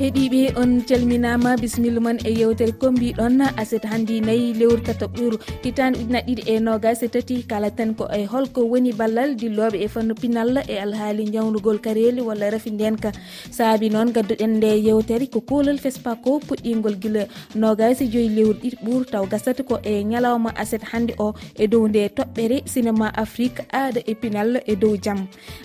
heeɗiɓe on calminama bisimilla moon e yewtere kombiɗon aset hannde nayyi lewru tata ɓuru hitan ujuna ɗiɗi e nogas e tati kala tan ko e holko woni ballal dilloɓe e fannu pinal e alhaali jawnugol kareli walla rafi ndenka saabi noon gadduɗen nde yewtere ko kolol fespa ko puɗɗigol guila nogas joyi lewru ɗiɗi ɓuuru taw gasata ko e ñalawma aset hannde o e dow nde toɓɓere cinéma afrique aada e pinal e dow jaam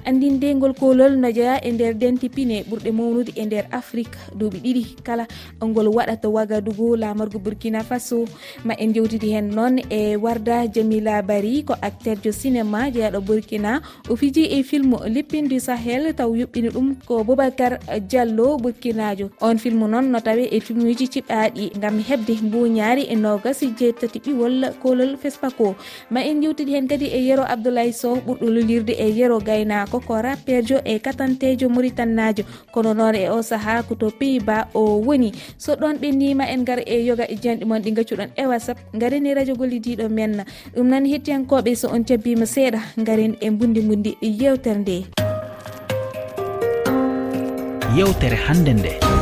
andindegol kolol no jeeya e nder denti pine ɓurɗe mawnude e nder afrique. duuɓi ɗiɗi. Kala ngol waɗata wagadugu lamargo burkina faso ma en jewtidi hen noon e warda jamila bari ko acteur jo cinéma jeyaɗo burkina. O fiji e film lippindu sahel taw yuɓɓini ɗum ko boubacar diallo burkinajo. On film noon no tawe e filmuji ciɓaɗi gam hebde mbuñaari e nogas jeettati ɓiwol kolol fespaco ma en jewtidi hen kadi e yero abdoulaye sow ɓurɗo lolirde e yero gaynako ko rapperjo e katantejo mauritannajo kono noon e o saaha koto peyba o woni. So ɗon ɓennima en gar e yoga e janɗi moon ɗi gaccuɗon e whatsapp garen e radio gollidiɗo men. Ɗum noon hettiyankoɓe so on cabbima seeɗa garen e bundi bundi yewtere nde. Yewtere hande nde.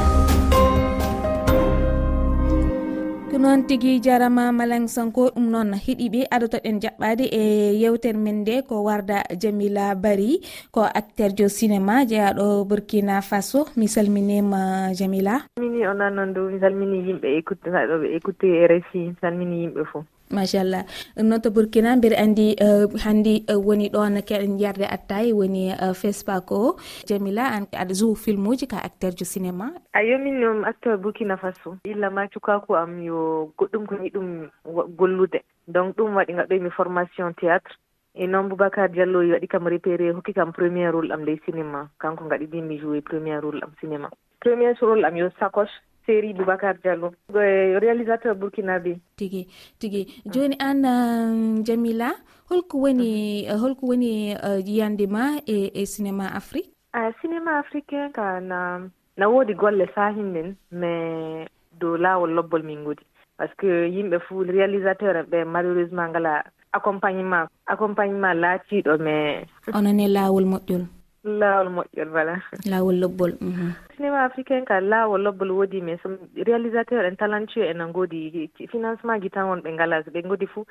noon tigui jarama malang sanko ɗum noon heeɗiɓe adotoɗen jaɓɓade e yewtere men nde ko warda jamila bari ko acteur jo cinéma jeeyaɗo burkina faso. Mi salminima jamila. Mini onon noon dow mi salmini yimɓe écoute écouté écoute rfi mi salmini yimɓe fof machallah. Ɗum noon to burkina mbiɗa anndi euh, hanndi euh, woni ɗon keɗen yarde attaye woni euh, fespa ko jamila an aɗa jou film uji ka acteur jo cinéma. A yomin um acteur burkina faso. Illa ma cukaku am yo goɗɗum ko ni ɗum gollude. Donc ɗum waɗi gaɗoymi formation théâtre. E noon boubacar diallo waɗi kam repéré hokki kam premier rôle am ley cinéma kanko gaɗidimi joué premier rôle am cinéma. Premier rôle am yo sacoche séri boubacar diallo. Eh, réalisateur burkinabe tigi tigi. Joni an euh, jamila holko woni euh, holko woni euh, yiyande ma e e cinéma afrique? A cinéma africain ka na na woodi golle sahin min mais dow laawol lobbol min godi par ce que yimɓe fuu réalisateur en ɓe malheureusement ngala accompagnement accompagnement laatiiɗo mais onone laawol moƴƴol. laawol moƴƴol voilà. Laawol lobbol mhm. cinéma africain ka laawol lobbol woodi mais so réalisateur en talantueux enen ngoodi financement gitan won ɓe ngala so ɓe ngodi fuu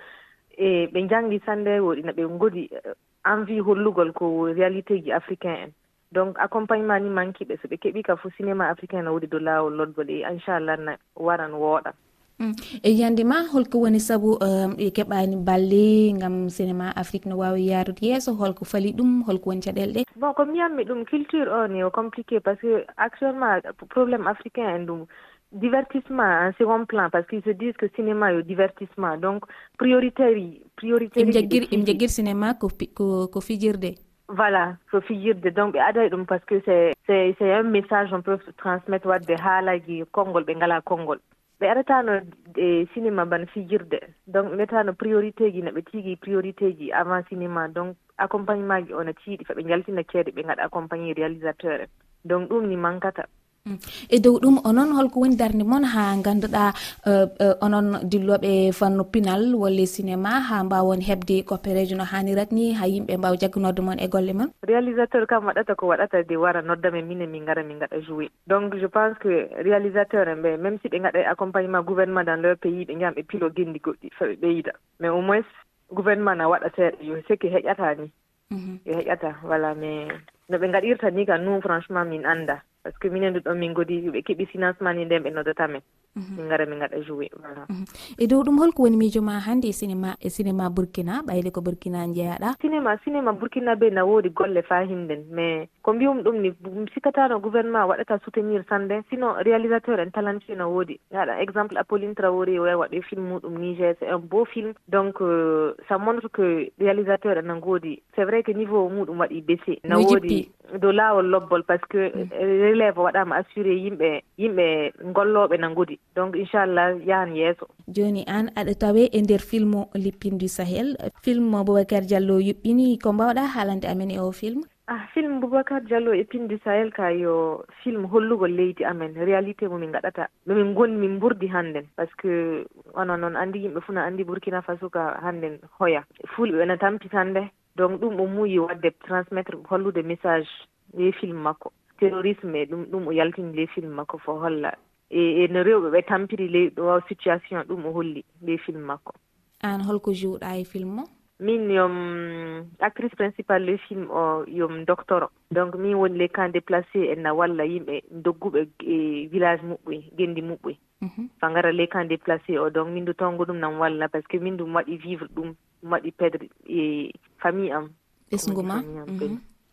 e ɓe janngi sannde woɗina ɓe ngodi eh, envie hollugol ko réalité ji africain en. Donc accompagnement ni manqui ɓe so ɓe keɓi ka fof cinéma africain no woodi dow laawol lobbol e inchallah na waran wooɗa. Mm. e yiyande ma holko woni saabu ehm, e keɓani balle gam cinéma afrique no wawi yarude yesso holko faali ɗum holko woni caɗele ɗe? Bon ko mbiyanmi ɗum culture o ni o compliqué par ce que actuellement probléme africain en ɗum divertissement en second plan par ce qu'ils se disent que cinéma yo divertissement. Donc prioritéri priorité im jaggir im jaggir cinéma ko ko ko fijirde? Voilà ko fijirde. Donc ɓe aday ɗum par ce que c'est c'est c'est un message on peut transmettre wadde haalaji konngol ɓe ngala konngol. ɓe aratano e cinéma bana fijirde. Donc ɓe mbiyatano priorité ji no ɓe tigi priorité ji avant cinéma. Donc accompagnement ji ona tiiɗi faɓe jaltina ceede ɓe gaɗa accompagné réalisateur en. Donc ɗum ni mankata. Mm. e dow ɗum onon holko woni darde moon ha ganduɗa uh, uh, onon dilloɓe fannu pinal wolle cinéma ha mbawon hebde coopéréji no hanirat ni ha yimɓe mbawa jagganorde moon e golle moon réalisateur kam waɗata ko waɗata de wara noddame minen min gara min gaɗa joué donc je pense que réalisateur en ɓe même si ɓe gaɗa accompagnement gouvernement dans leur pays ɓe jam ɓe pilo gendi goɗɗi faɓe ɓeyda. Mais au moins gouvernement na waɗa seeɗa yo sikki heƴata ni. Mhm. Yo heƴata voilà mais no ɓe gaɗirta ni kam nous franchement min anda par ce que minen ɗo min godi ɓe keeɓi financement ni nden ɓe noddata men. Mhm. Min gara min gaɗa joué voilà. Mhm. E dow ɗum holko woni miijo ma hannde e cinéma e cinéma burkina ɓayle ko burkina jeeyaɗa cinéma cinéma burkina be na woodi golle faa hinnden mais ko mbiyum ɗum ni sikkatano gouvernement waɗata soutenir sannde. Sinon réalisateur en talanti no woodi. Haɗa exemple apolline trawori wa waɗi film muɗum niger c'est un beau film. Donc euh, ça montre que réalisateur en no ngoodi. C'est vrai que niveau muɗum waɗi baissé. No woodi dow laawol lobbol par ce que mm. relève waɗama assuré yimɓe yimɓe golloɓe nangudi donc inchallah yahan yeeso. Joni an aɗa tawe e nder film lippindu sahel. Film boubacar diallo yuɓɓini ko mbawɗa haalande amen e o film? Ah film boubacar diallo e pindi sahel ka yo film hollugol leydi amen. Réalité momin gaɗata nomin goni min burdi hannden. Par ce que ono noon anndi yimɓe fuu no anndi burkina faso ka hannden hoya. Fulɓe ene tampi hannde donc ɗum o muuyi wadde transmettre hollude message e film makko. terrorisme e ɗum ɗum o yaltini ley film makko fo holla. E, e no rewɓe ɓe tampiri ley ɗo situation ɗum o holli ley film makko. An holko jouɗa e film o min yom actrice principal le film o yom doctoro donc min woni les camp déplacé enna walla yimɓe dogguɓe e village muɓɓoy gendi muɓɓoy mhm. fa gara les camp déplacé o donc min du tongo ɗum nan walla par ce que min ɗum waɗi vivre ɗum ɗum waɗi perdre e famille am. Ɓesgu ma?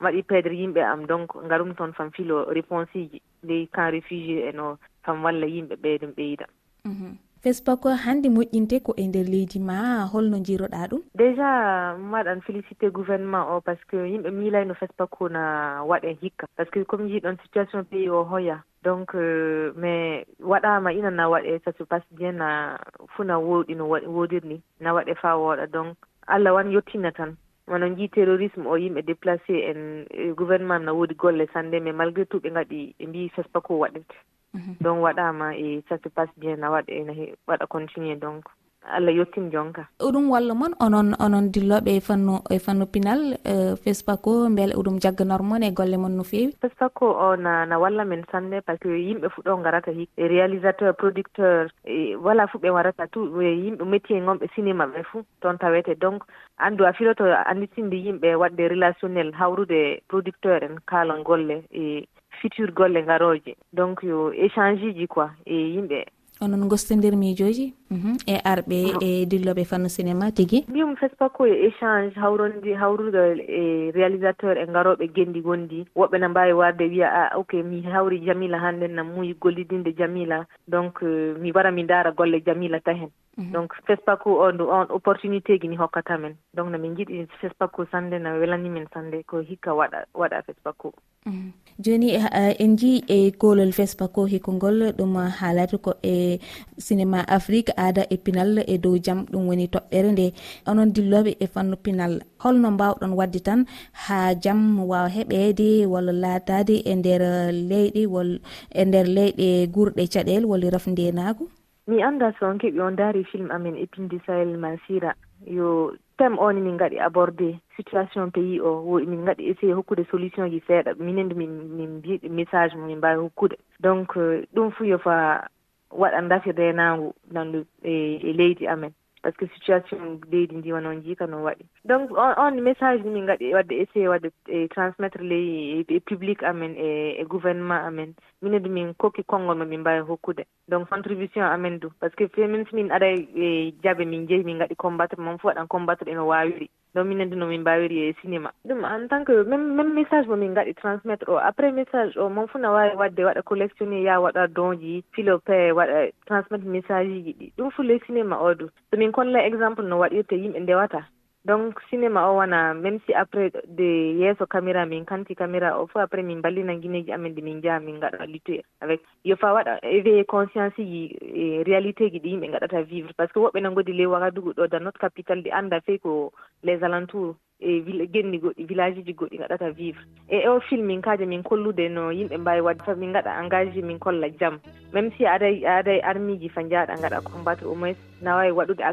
waɗi perdre yimɓe am donc ngarum toon fam filo réponse ji ley camp réfugié eno fam walla yimɓe ɓe ɗum ɓe yiɗa mhm. facebook hannde moƴƴinte ko e nder leydi ma holno jiroɗa ɗum? Déjà maɗan félicité gouvernement o par ce que yimɓe miilayno facebook na waɗe hikka. Par ce que comme jiɗon situation pays o hoya donc euh, mais waɗama ina na waɗe sasu bien na fuu na woɗi no wodirni na waɗe fa wooɗa. Donc allah wan yettina tan. wono jii terrorisme o yimɓe déplacé en e gouvernement na woodi golle sannde mais malgré tout ɓe ngaɗi ɓe mbi fespa ko waɗete mhm. donc waɗama e ça se passe bien na waɗa ene waɗa continuer donc. allah yettin jonka. Oɗum walla moon onon onon dilloɓe e fannu e fannu pinal e fespaco beele oɗum jagganor moon e golle moon no fewi. Fespaco o na na walla men sanne par ce que yimɓe fuu ɗo garata hik e réalisateur producteur e voilà fuu ɓe warata tout yimɓe métier gomɓe cinéma ɓe fuu toon tawete. Donc andu a filoto anditinde yimɓe waɗde relationnel hawrude producteur en kaalan golle e futur golle garoje donc yo échange ji quoi e yimɓe onon gostodir miijoji mhm, e arɓe e dilloɓe fannu cinéma tigui mbiyum fespak ko e échange hawrondi hawrugal e réalisateur e garoɓe gendi gondi. Woɓɓe na mbawi warde wiya a ok mi hawri jamila hannden na muuyi gollidinde jamila. Donc euh, mi wara mi daara golle jamila tahen. Mhm. Donc fespaco o ndu on opportunité gini hokkata men. Donc no min jiiɗi fespak sannde no welani men sannde ko hikka waɗa waɗa fespaco o. Mm. joni eh, en jii e kolol golol fesbako hikkongol ɗum haalata ko e cinéma afrique aada e pinal e dow jaam ɗum woni toɓɓere nde. Onon dilloɓe e fannu pinal. Holno mbawɗon wadde tan ha jaam wawa heɓede walla laatade e nder leyɗe wal e nder leyɗe gurɗe caɗele walla rafndenago mi anda so on keɓi on daari film amen e épine du sahel masira. Yo thème o ni min ngaɗi abordé situation pays o min ngaɗi essayé hokkude solution ji seeɗa. Minen min min mbiɗe message mo min mbawi hokkude. Donc ɗum fuu yo fa waɗa dafirde e nangu nandu e leydi amen. par ce que situation leydi ndi wano jiika no waɗi. Donc on message ni min gaɗi wadde essayé wadde e transmettre ley e public amen e, e gouvernement amen. Minen du min kokki konngol mo min mbawi hokkude. Donc contribution amen du. Par ce que femin so min ara e jaabe min jeeyi min gaɗi combattre moom fof waɗan combattre eno wawiri donc minen de no min mbawiri e cinéma ɗum en tant que même même message mo min gaɗi transmettre o. Après message o mon fuu na wawi wadde waɗa collectionné ya waɗa donji filope waɗa transmettre message ji ɗi. Ɗum fuu le cinéma o du. Somin min kolla exemple no waɗirte yimɓe ndewata. donc cinéma oh, o wona même si après de yeeso caméra min kanti caméra o oh, fof après min ballina guineji amen ɗi min jaha min gaɗa lutte avec. Yo fa waɗa éveillé conscience ji e réalité ji ɗi yimɓe gaɗata vivre. Par ce que woɓɓe nangodi ley wagadugu ɗo dans notre capital ɗi anda fey ko les alentours e genni goɗɗi village ji goɗɗi gaɗata vivre. E, e o film min kaaje min kollude no yimɓe mbawi wadde fa min gaɗa engagé min kolla jaam même si aɗa aɗa armiji fa jaaɗa gaɗa combattre au moins nawawi waɗude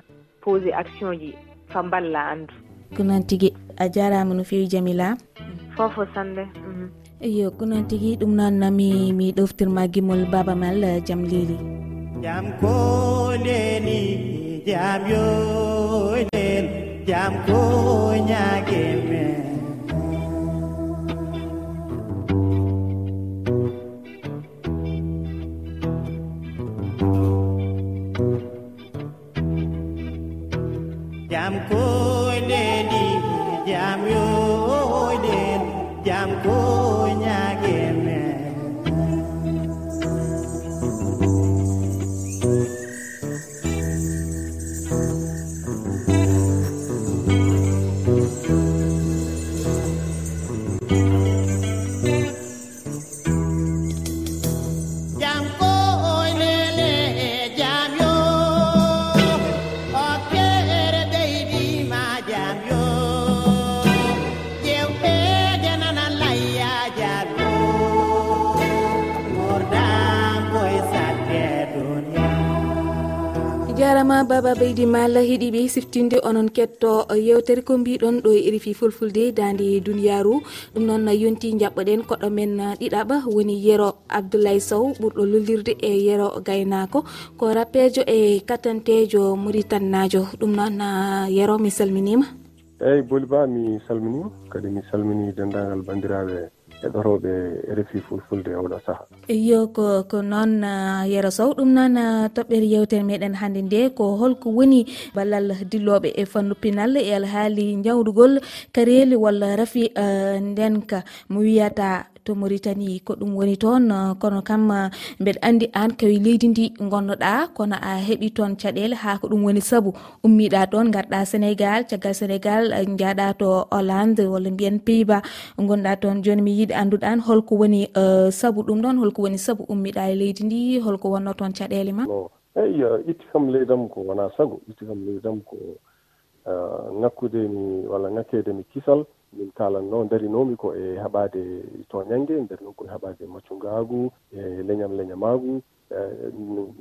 posé action ji. fa mballa andu. Ko noon tigi a jarama no fewi jamila fofo sanne eyo mm. ko noon tigi ɗum noon nami mi ɗoftirma gimol baba mal eh, jaam lili. Jam koneni jam yonen jam ko ñaguemen baba beydi malla heeɗiɓe siftinde onon ketto yewtere ko mbiɗon ɗo e rifi fulfulde dande duniyaru. Ɗum noon yonti jaɓɓoɗen koɗɗo men ɗiɗaɓa woni yero abdoulaye sow ɓurɗo lullirde e yero gaynako. Ko rappejo e katantejo maritannajo ɗum noon yero mi salminima. Eyyi boli ba mi salminima. Kadi mi salmini dendagal bandiraɓe heɗotoɓe refi fulfulde e oɗo saaha yo ko ko noon uh, yero sow ɗum noon uh, toɓɓere yewtere meɗen hannde nde ko holko woni ballal dilloɓe e fannu pinal e alhaali jawdugol kareeli walla rafi uh, ndenka. Mo wiyata to maritani ko ɗum woni toon kono kam eh, mbeɗa andi an kawi leydi ndi gonnoɗa kono a heeɓi toon caɗele ha ko ɗum woni saabu ummiɗa toon garɗa sénégal caggal sénégal eh, jaaɗa to hollande walla mbiyen peyba gonɗa toon joni mi yiiɗi andude an holko woni eh, saabu ɗum ɗon holko woni saabu ummiɗa e leydi ndi holko wonno toon caɗele ma? Eyi itti kam leydam ko wona saago itti kam leydam ko ngakkude mi walla ngakkede mi kisal min kalanno darinomi ko e haɓade toñangge nder noon koye haɓade maccugagu e leñam leñamagu e,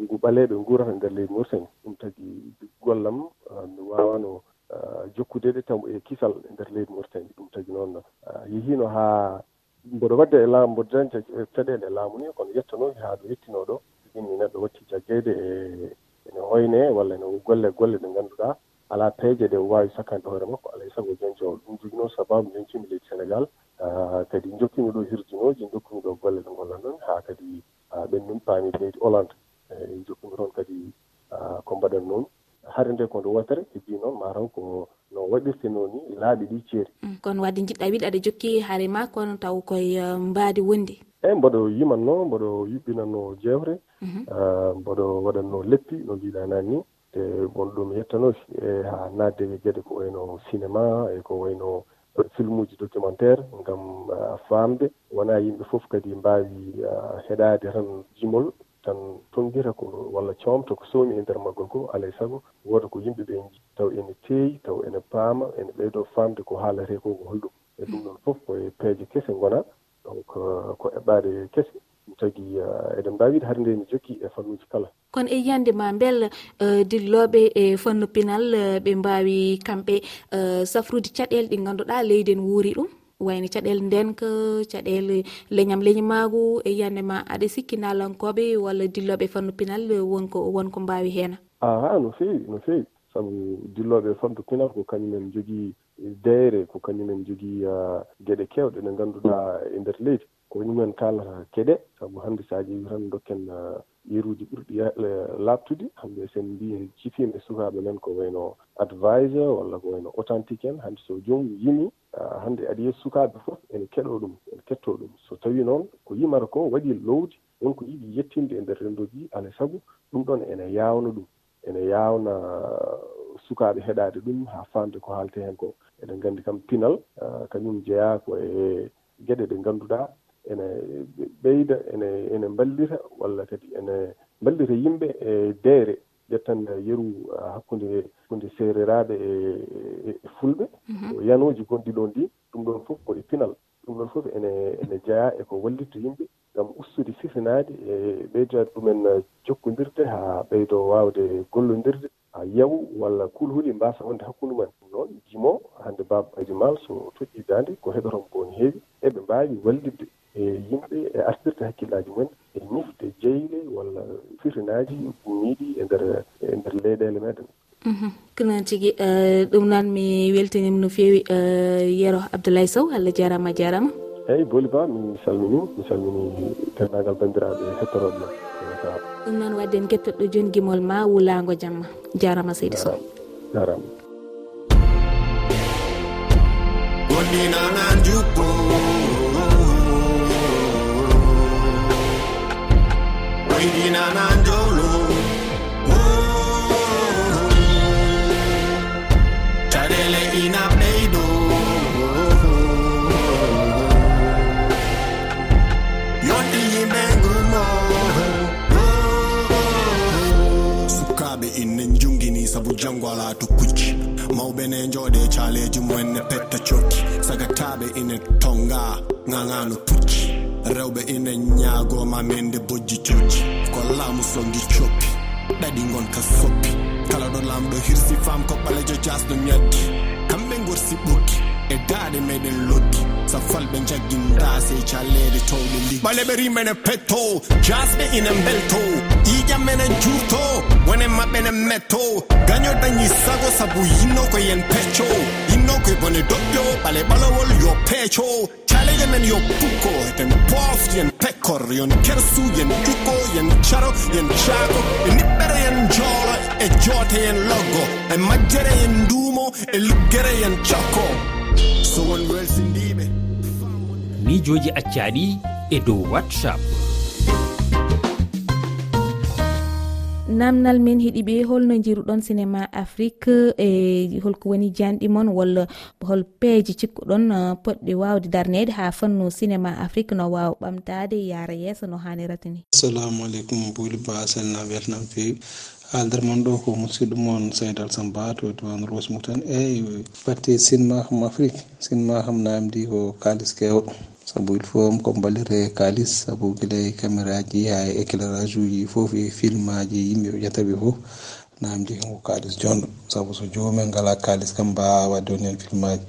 ngu ɓaleɓe gurata nder leydi mauritanie. Ɗum tagi gollam ah, mi wawano ah, jokkude ɗe taw e kisal e nder leydi mauritanie. Ɗum tagi noon ah, yehino ha mboɗo wadde e laamu mboɗo dañta caɗele e laamu ni kono yettanoki e ha ɗo yettino ɗo ɗinni neɗɗo watti jaggede e ene hoyne walla ene golle golle ɗe ganduɗa alaa peeje ɗe waawi sakkande hoore makko alaa e sago o ɗum joguino sababu jencimi leydi sénégal ah, kadi jokkimi ɗo hirjinooji jokkimi ɗo golle ɗe gollanɗon haa kadi ah, ɓen min paami leydi hollande. Eh, e jokkimi toon kadi ah, ko mbaɗan noon hare nde ko nde wotere heddi noon mataw ko no waɗirte no ni e laaɓi ɗi ceeri. Mm, kono wadde jiɗɗa wiɗa aɗa jokki haare ma kono taw koye eh, mbaadi wondi eyi eh, mboɗo yimanno mboɗo yuɓɓinanno jewre. Mhm. Mboɗo waɗatno leppi no mbiɗa nani. e bon ɗum yettanoɓe e ha nadde e gueɗe ko wayno cinéma e ko wayno film uji documentaire gam famde. Wona yimɓe foof kadi mbawi heɗade tan jimol tan tonguira ko walla comta ko soomi e nder maggol ko alay saago. Woda ko yimɓeɓe jii taw ene teeyi taw ene paama ene ɓeydo famde ko haalate ko ko holɗum. E ɗum ɗon foof koye peeje kese gona. Donc ko eɓɓade kese. ɗum tagi eh, eɗen mbawi hade nde ne jokki e fannuji kala. Kono e yiyande ma beel eh, dilloɓe e fannu pinal eh, ɓe mbawi kamɓe safrude caɗele ɗi ganduɗa leydi en wuuri ɗum. Wayno caɗele ndenka caɗele leñam leñimagu e yiyande ma aɗa sikki nalankoɓe walla dilloɓe fannu pinal wonko wonko mbawi hen aha no fewi no fewi saabu dilloɓe fannu pinal ko kañumen jogui deyre ko kañumen jogui gueɗe kewɗe ɗe ganduɗa mm. e nder leydi. ko ɗumen kalata keɗe saabu hannde so a ƴeewi tan dokken uh, yeruji ɓurɗi laaɓtude hannde sen mbi cifimen sukaaɓe men ko wayno advisor walla ko wayno authentique en hannde so joom yimi uh, hannde aɗa yiya sukaaɓe fof ene keɗo ɗum ene ketto ɗum. So tawi noon ko yimata ko waɗi lowdi wonko yiɗi yettinde e ndeer rendoji alay sago ɗum ɗon ene yawna ɗum ene yawna uh, sukaaɓe heɗaade ɗum haa faamde ko haalte heen ko. Eɗen nganndi kam pinal kañum jeyaa ko e geɗe ɗe ngannduɗaa. ene ɓeyda ene ene mballita walla kadi ene mballita yimɓe e deere ƴettan yeru hakkunde hakkunde seereraɓe e, e, e fulɓe. Yanoji gonɗi ɗon ɗi ɗum ɗon fof koye pinal. Ɗum ɗon fof ene ene jeeya eko wallitta yimɓe ngam ustude sifanade e ɓeydade ɗumen jokkodirde ha ɓeydo wawde gollodirde ha yawu walla kulhuɗi mbasa wonde hakkude mumen noon jimo hande babaji mal so toƴƴi dande ko heɗotomo ko ne heewi eɓe mbawi wallidde e yimɓe e artirta hakkillaji mumen e ñifde jeyɗe walla firinaji miiɗi e nder e nder leyɗele meɗen mhm. kono tigui e, ɗum noon mi weltanima no fewi e, yero abdoulaye sow allah jarama a jarama. Eyyi booli ba mi salmini mi salmini dendagal bandiraɓe hettoroɓe men. Ɗum noon wadde en kettoɗo joni guimol ma wulago jamma jarama seydi sow. Jarama. Gonɗinana juppo sayidinana jowlo caɗele inabɗeyɗo yonɗi yimɓe ngumo. Sukaɓe inne jungini saabu jango ala to kucci mawɓe ne jooɗe caaleji mumen ne petta cokki sagataɓe ine tonga gagano pucci rewɓe ina ñaagoma mende bojji cojji ko laamu sondi coppi. Ɗaɗi gonka soppi. Kala ɗo lamɗo hirsi fam ko ɓalejo jasno ñaddi. Kamɓe gorsi ɓoggi e daade meɗen loddi sa falɓe jagginda sey e callede towɗe ndi ɓaleɓe rimene petto. Jasɓe ina belto ƴiƴam menen juurto wonen maɓɓe ne metto. Gaño dañi sago saabu yinno ko yen pecco. Yinno koye bone doƴƴo ɓale ɓalowol yo peeco. leyɗe men yo pukko eɗen pofti en pekkor yon kersu yen ƴukko yen caro yen caako e niɓɓere yen joolo e joote yen loggo e majjere yen nduumo e luggere yen cokko so won welsindiɓe miijoji accaɗi e dow whatsapp. namdal men heeɗiɓe holno jiruɗon cinéma afrique e holko woni janɗi moon walla hol peeje cikkuɗon uh, poɗɗe wawde darnede ha fannu cinéma afrique no wawa ɓamtade yaara yeeso no hanirata ni. Assalamu aleykum bouli ba selna weltana fewi haaldere moon ɗo ko musidɗo moon seydal samba to diwan rose mou tan eyi batte cinéma kam afrique cinéma kam namdi ko kalis kewɗo. sabu il faut ko ballire kalis sabu guila e caméra ji ha e éclairage uji foof e film aji yimɓe ɓe ƴetta foof namdi jogui ko kalis jonɗo saabu so jomumen ngala kalis kam mbawa wadde on hen film aji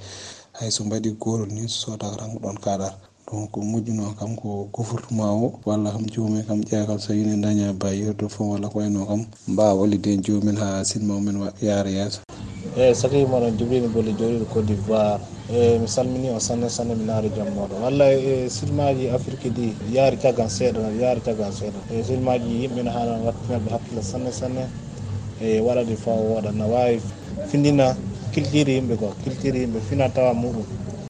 hayso mbaɗi gotol ni so sodaka tan ko ɗon kaɗata donc moƴƴuno kam ko gouvernement o walla kam jomumen kam ƴeewa kam so tawi daña bayirɗo fo walla ko wayno kam mbawa wallide hen jomumen ha sinno mumen yaara yeeso eyyi sehil moɗon jibril bolle jooɗiɗo côte d'ivoire. E mi salmini on sanne sanne mi naari joom moɗon wallay e eh, silmaji afrique ɗi yaari caggal seeɗa yaari caggal seeɗa. Eh, e silmaji yimɓe ne haala wattinaɓe hakkille sanne sanne. E waɗade fawa wooɗa na wawi findina culture yimɓe ko culture yimɓe fina tawa muɗum.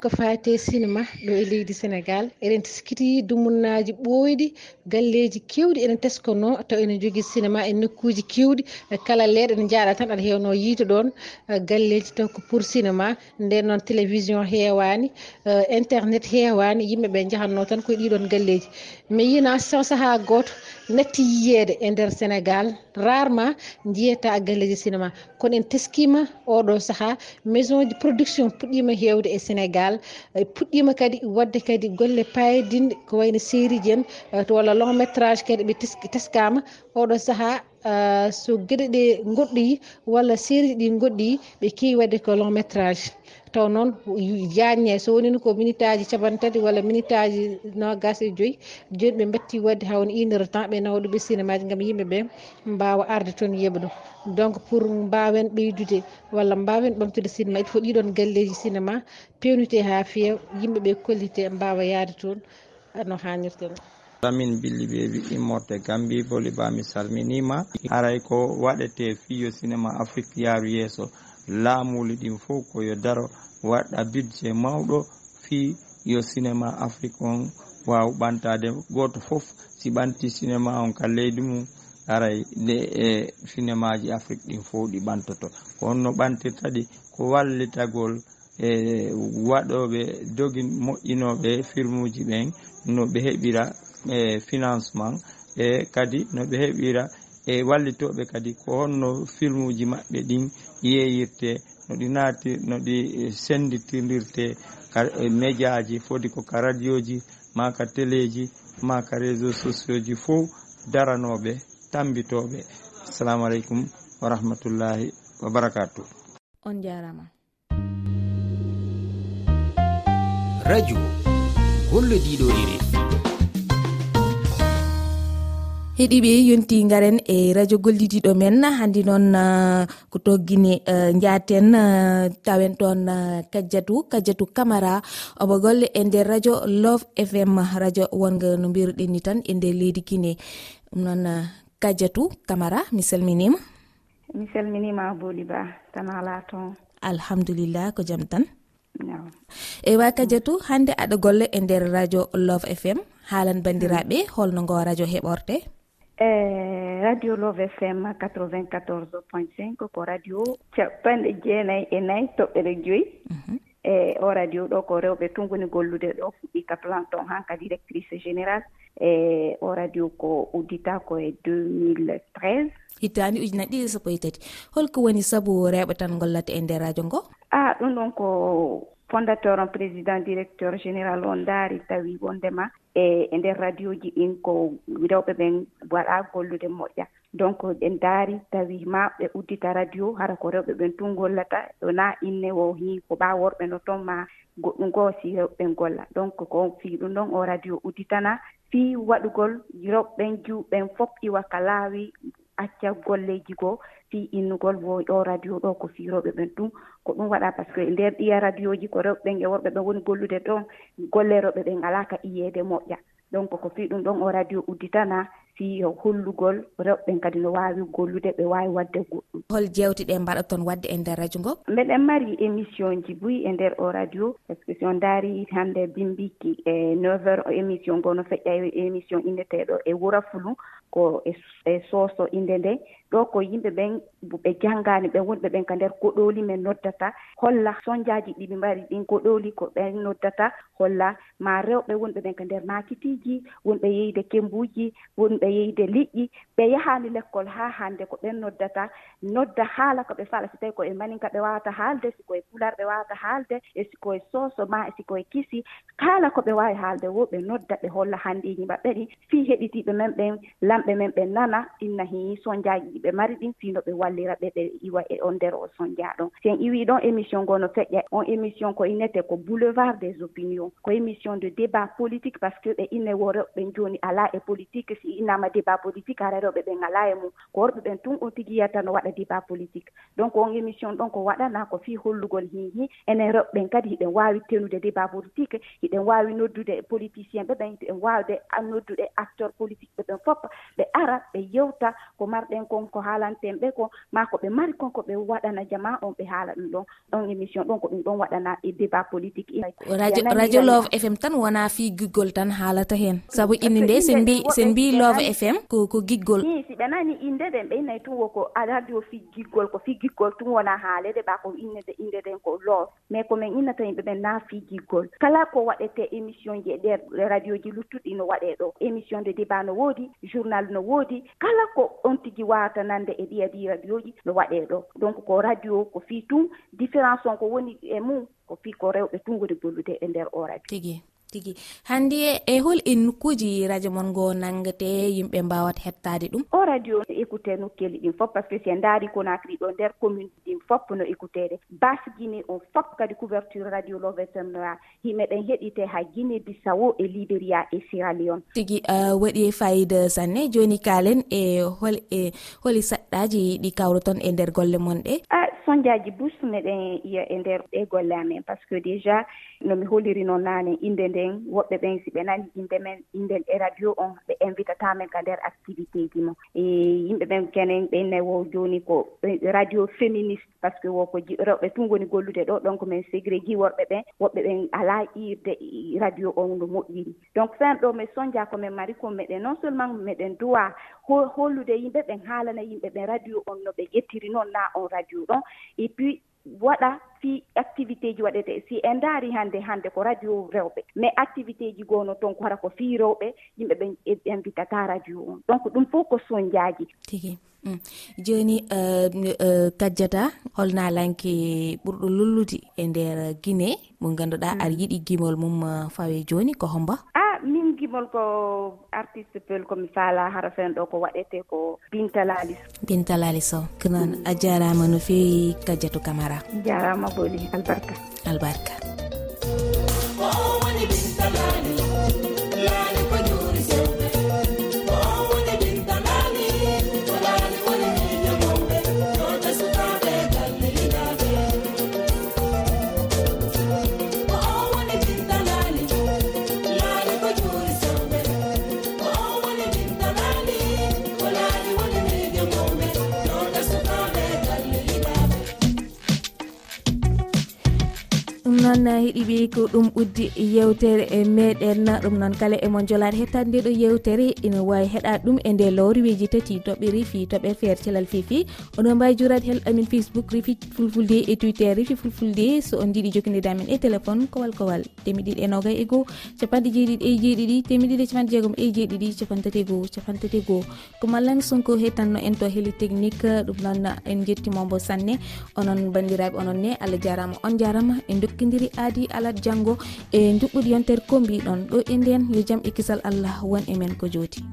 ko fate cinéma ɗo e leydi sénégal. Eɗen teskiti dumunnaji ɓooyɗi galleji kewɗi. Eɗen teskono taw ene jogui cinéma e nokkuji kewɗi. Kala leeɗe ne jaaɗa tan aɗa hewno yiide ɗon uh, galleji taw ko pour cinéma nden noon télévision heewani uh, internet heewani yimɓeɓe jahanno tan koye ɗiɗon galleji. Mi yina so saaha goto. natti yiyeede e nder sénégal rarement jiyata galleji cinéma kono en teskima oɗo saaha maison ji production puɗɗima hewde e sénégal. E puɗɗima kadi wadde kadi golle payidinɗe ko wayno série ji en walla long métrage kadi ɓe teskama oɗo saaha so gueɗe ɗe goɗɗoyi walla série ɗi goɗɗoyi ɓe kewi wadde ko long métrage. Taw noon jaañe so wonino ko minute aji capantati walla minute aji nogas e joyyi joni ɓe batti wadde hawno une heure temps ɓe nawa ɗum cinéma ji gam yimɓeɓe mbawa arde toon yeeɓa ɗum donc pour mbawen ɓeydude walla mbawen ɓamtude cinéma il faut ɗiɗon galleji cinéma pewnite ha feewa yimɓeɓe kollite mbawa yaade toon no hannirta ni amin billi beebi immorte gambi boli ba mi salminima. Aray ko waɗete fiyo cinéma afrique yaaru yeeso. Laamuli ɗin fof koyo daro waɗɗa budget mawɗo fi yo cinéma afrique on waw ɓantade goto foof si ɓanti cinéma on ka leydi mum aray nde e cinéma ji afrique ɗin fof ɗi ɓantoto. Ko honno ɓantirta ɗi ko wallitagol e waɗoɓe jogi moƴƴinoɓe filmuji ɓen no ɓe heɓira e financement e kadi no ɓe heɓira e wallitoɓe kadi ko honno filmuji maɓɓe ɗin yeeyirte no ɗi naati no ɗi e média ji foti ko ka radioji ma ka téléji ma ka réseau sociaux ji fof daranoɓe tambitoɓe. Assalamu aleykum wa rahmatullahi wa barakatuh on jarama. Radio gollodiɗo ɗiɗi heɗiɓe yonti garen e radio gollidiɗo men. Hande noon uh, ko toggine uh, jaten uh, tawen toon kajjatu kajjatu camara omo golle e nder radio love fm radio wonga no mbiruɗen ni tan e nder leydi guine ɗum noon kajjatu camara mi salminima. Mi salminima boli ba tan ala toon. Alhamdulillah ko jaam tan. Ewa kadiatou hande aɗa golle e nder radio love fm haalan bandiraɓe holno ngo radio heɓorte e radio love fm 94 point 5 ko radio capanɗe jeenayi e nayi toɓɓere joyi. Mhm. E o radio ɗo ko rewɓe tunguni gollude ɗo fuɗɗi ka planton han ka directrice général e o radio ko uddita ko e 2013 hittani ujunaje ɗiɗi sappo e tati. Holko woni saabu rewɓe tan gollata e nder radio ngo? A ɗum ɗon ko fondateur on président directeur général on daari tawi wondema e e nder radio ji ɗin ko rewɓe ɓen waɗa gollude moƴƴa. Donc ɓen daari tawi ma ɓe uddita radio hara ko rewɓe ɓen tun gollata wona inne o hi ko ɓa worɓe no toon ma goɗɗum goo si rewɓeɓen golla donc ko fii ɗum ɗon o radio udditana fii waɗugol rewɓeɓen juuɓen fof iwa ka laawi acca golleji goo fii innugol wo o radio ɗo ko firoɓe ɓen ɗum ko ɗum waɗa par ce que nder ɗiya radio ji ko rewɓeɓen e worɓe ɓen woni gollude ɗon golleroɓe ɓe ngala ka iyeede moƴƴa. Donc ko fii ɗum ɗon o radio udditana fi hollugol rewɓen kadi no wawi gollude ɓe wawi wadde goɗɗum. Hol jewte ɗe mbaɗa toon wadde e nder radio ngo? Mbeɗen mari émission ji boyi e nder o radio par ce que si on daari hande bimbiki e neuf heures o émission ngo no feƴƴa e émission inneteɗo e wura fulu ko e, e sooso inde nde. ɗo ko yimɓe ɓen ɓe janngani ɓen wonɓe ɓen ka nder koɗoli men noddata holla sonjaji ɗiɓe mbari ɗin koɗoli ko ɓen noddata holla ma rewɓe wonɓe ɓen ka nder makitiji wonɓe yeyde kembuji wonɓe yeyde liƴƴi ɓe yahani lekkol ha hande ko ɓen noddata nodda haala ko ɓe fala so tawi koye maninka ɓe wawata haalde siko e pular ɓe wawata haalde e sikoye soso ma e sikoye kisi kala ko ɓe wawi haalde wo ɓe nodda ɓe holla handeji maɓɓe ɗi fi heɗitiɓe men ɓen lamɓe men ɓe nana innahi sonjaji ɗi ɓe mari ɗin fino ɓe wallira ɓe ɓe iwa e on nder o soñdia ɗon en iwi ɗon émission ngo no feƴƴa. On émission ko innete ko boulevard des opinions ko émission de débat politique par ce que ɓe inne worewɓe joni ala e politique. Si innama débat politique ara rewɓe ɓen ala e mum. Ko worɓe ɓen tun on tigui yiyata no waɗa débat politique. Donc on émission ɗon ko waɗana ko fi hollugol hihi enen rewɓe kadi hiɗen wawi tenude débat politique hiɗen wawi noddude politicien ɓe ɓen hiɗen wawde noddude acteur politique ɓe ɓen foppa ɓe ara ɓe yewta ko marɗen kon ɗum ko haalanten ɓe ko ma ko ɓe mari kon ko ɓe waɗana jama on ɓe haala ɗum ɗon ɗon émission ɗon ko ɗum ɗon waɗana e débat politique. Radio love fm tan wona fi giggol tan haalata hen. Saabu inde nde sen mbi sen mbi love fm ko ko giggol. I si ɓe nani inde ɗen ɓe innayi tun woko radio fi giggol ko fi giggol tun wona haalede ɓa ko innede inde ɗen ko love. Mais komin innata yimɓe ɓen na fi giggol kala ko waɗete émission ji e ɗer radio ji luttuɗi no waɗe ɗo. Émission de débat no woodi journal no woodi. Kala ko on tigi wawata wawata nande e ɗiya ɗi radio ji no waɗe ɗo. Donc ko radio ko fii tun différence on ko woni e mum ko fii ko rewɓe tun woni gollude e nder o radio. Tigi. tigi. Hannde e hol en nokkuji radio mon ngo nanngete yimɓe mbawata hettade ɗum? O radio no écouté nokkeli ɗin fof par ce que si en daari conacry ɗo nder commune ɗin fof no écoutede base guine on fof kadi couverture radio lovetemnoa himeɗen heɗite ha guine bissawo e libéria e sira leone. Tigi waɗi fayida sanne joni kalen e hol e holi saɗɗaji ɗi kawro ton e nder golle mon ɗe. songe aji bus meɗen iya e nder ɗe golle amen par ce que déjà nomi holiri noon naane inde nden woɓɓe ɓen si ɓe nani inde men indel e radio on ɓe invitatamen ka nder activité ji mo. E yimɓe ɓen kenen ɓenne wo joni ko e radio féministe par ce que woko rewɓe tun woni gollude ɗo donc min ségrégui worɓe ɓen woɓɓe ɓen ala irde radio on no moƴƴiri. Donc fen ɗo min sonja komin mari ko meɗen non seulement meɗen duwa hollude yimɓe ɓen haalana yimɓe ɓen radio on no ɓe ƴettiri noon na on radio ɗon et puis waɗa fi activité ji waɗete si en daari hannde hannde ko radio rewɓe. Mais activité ji goono toon ko hara ko fii rewɓe yimɓe ɓen invitata e, radio on. Donc ɗum fof ko soñjaaji tigi. Mm. Jooni euh, euh, kajjata holnalanke ɓurɗo lollude e ndeer guine mo ngannduɗaa mm. aɗa yiɗi gimol mum euh, fawe jooni ko homba? A holko artiste pel komi faala hara fen ɗo ko waɗete ko bintalalis bintalalis o ko noon a jarama no fewi kadiatou camara. Jarama boli albarka. Albarka. ɗum noon heeɗiɓe ko ɗum ɓuddi yewtere e meɗen. Ɗum noon kala emon jolade hettade nde ɗo yewtere ina wawi heɗade ɗum e nde lowri weji tati toɓɓe reefi toɓɓe feere celal fifi. Oɗon mbawi jurade hel amin facebook reefi fulfulde e twitter reefi fulfulde. So on jiiɗi jokkodira amen e téléphone kowal kowal temiɗiɗi e noga e goho capanɗe jeeɗiɗi e jeeɗiɗi temiɗiɗi e capanɗe jeegom e jeeɗiɗi capantati e goho capantati e goho ko mallami sonko hettanno en to heli technique ɗum noon en jettimomo sanne. Onon bandiraɓe onon ne allah jarama on jarama en dokki barkidiri aadi alat janggo e juɓɓudi yontere ko mbiɗon. Ɗo e nden yo jaam e kisal allah won e men ko jooti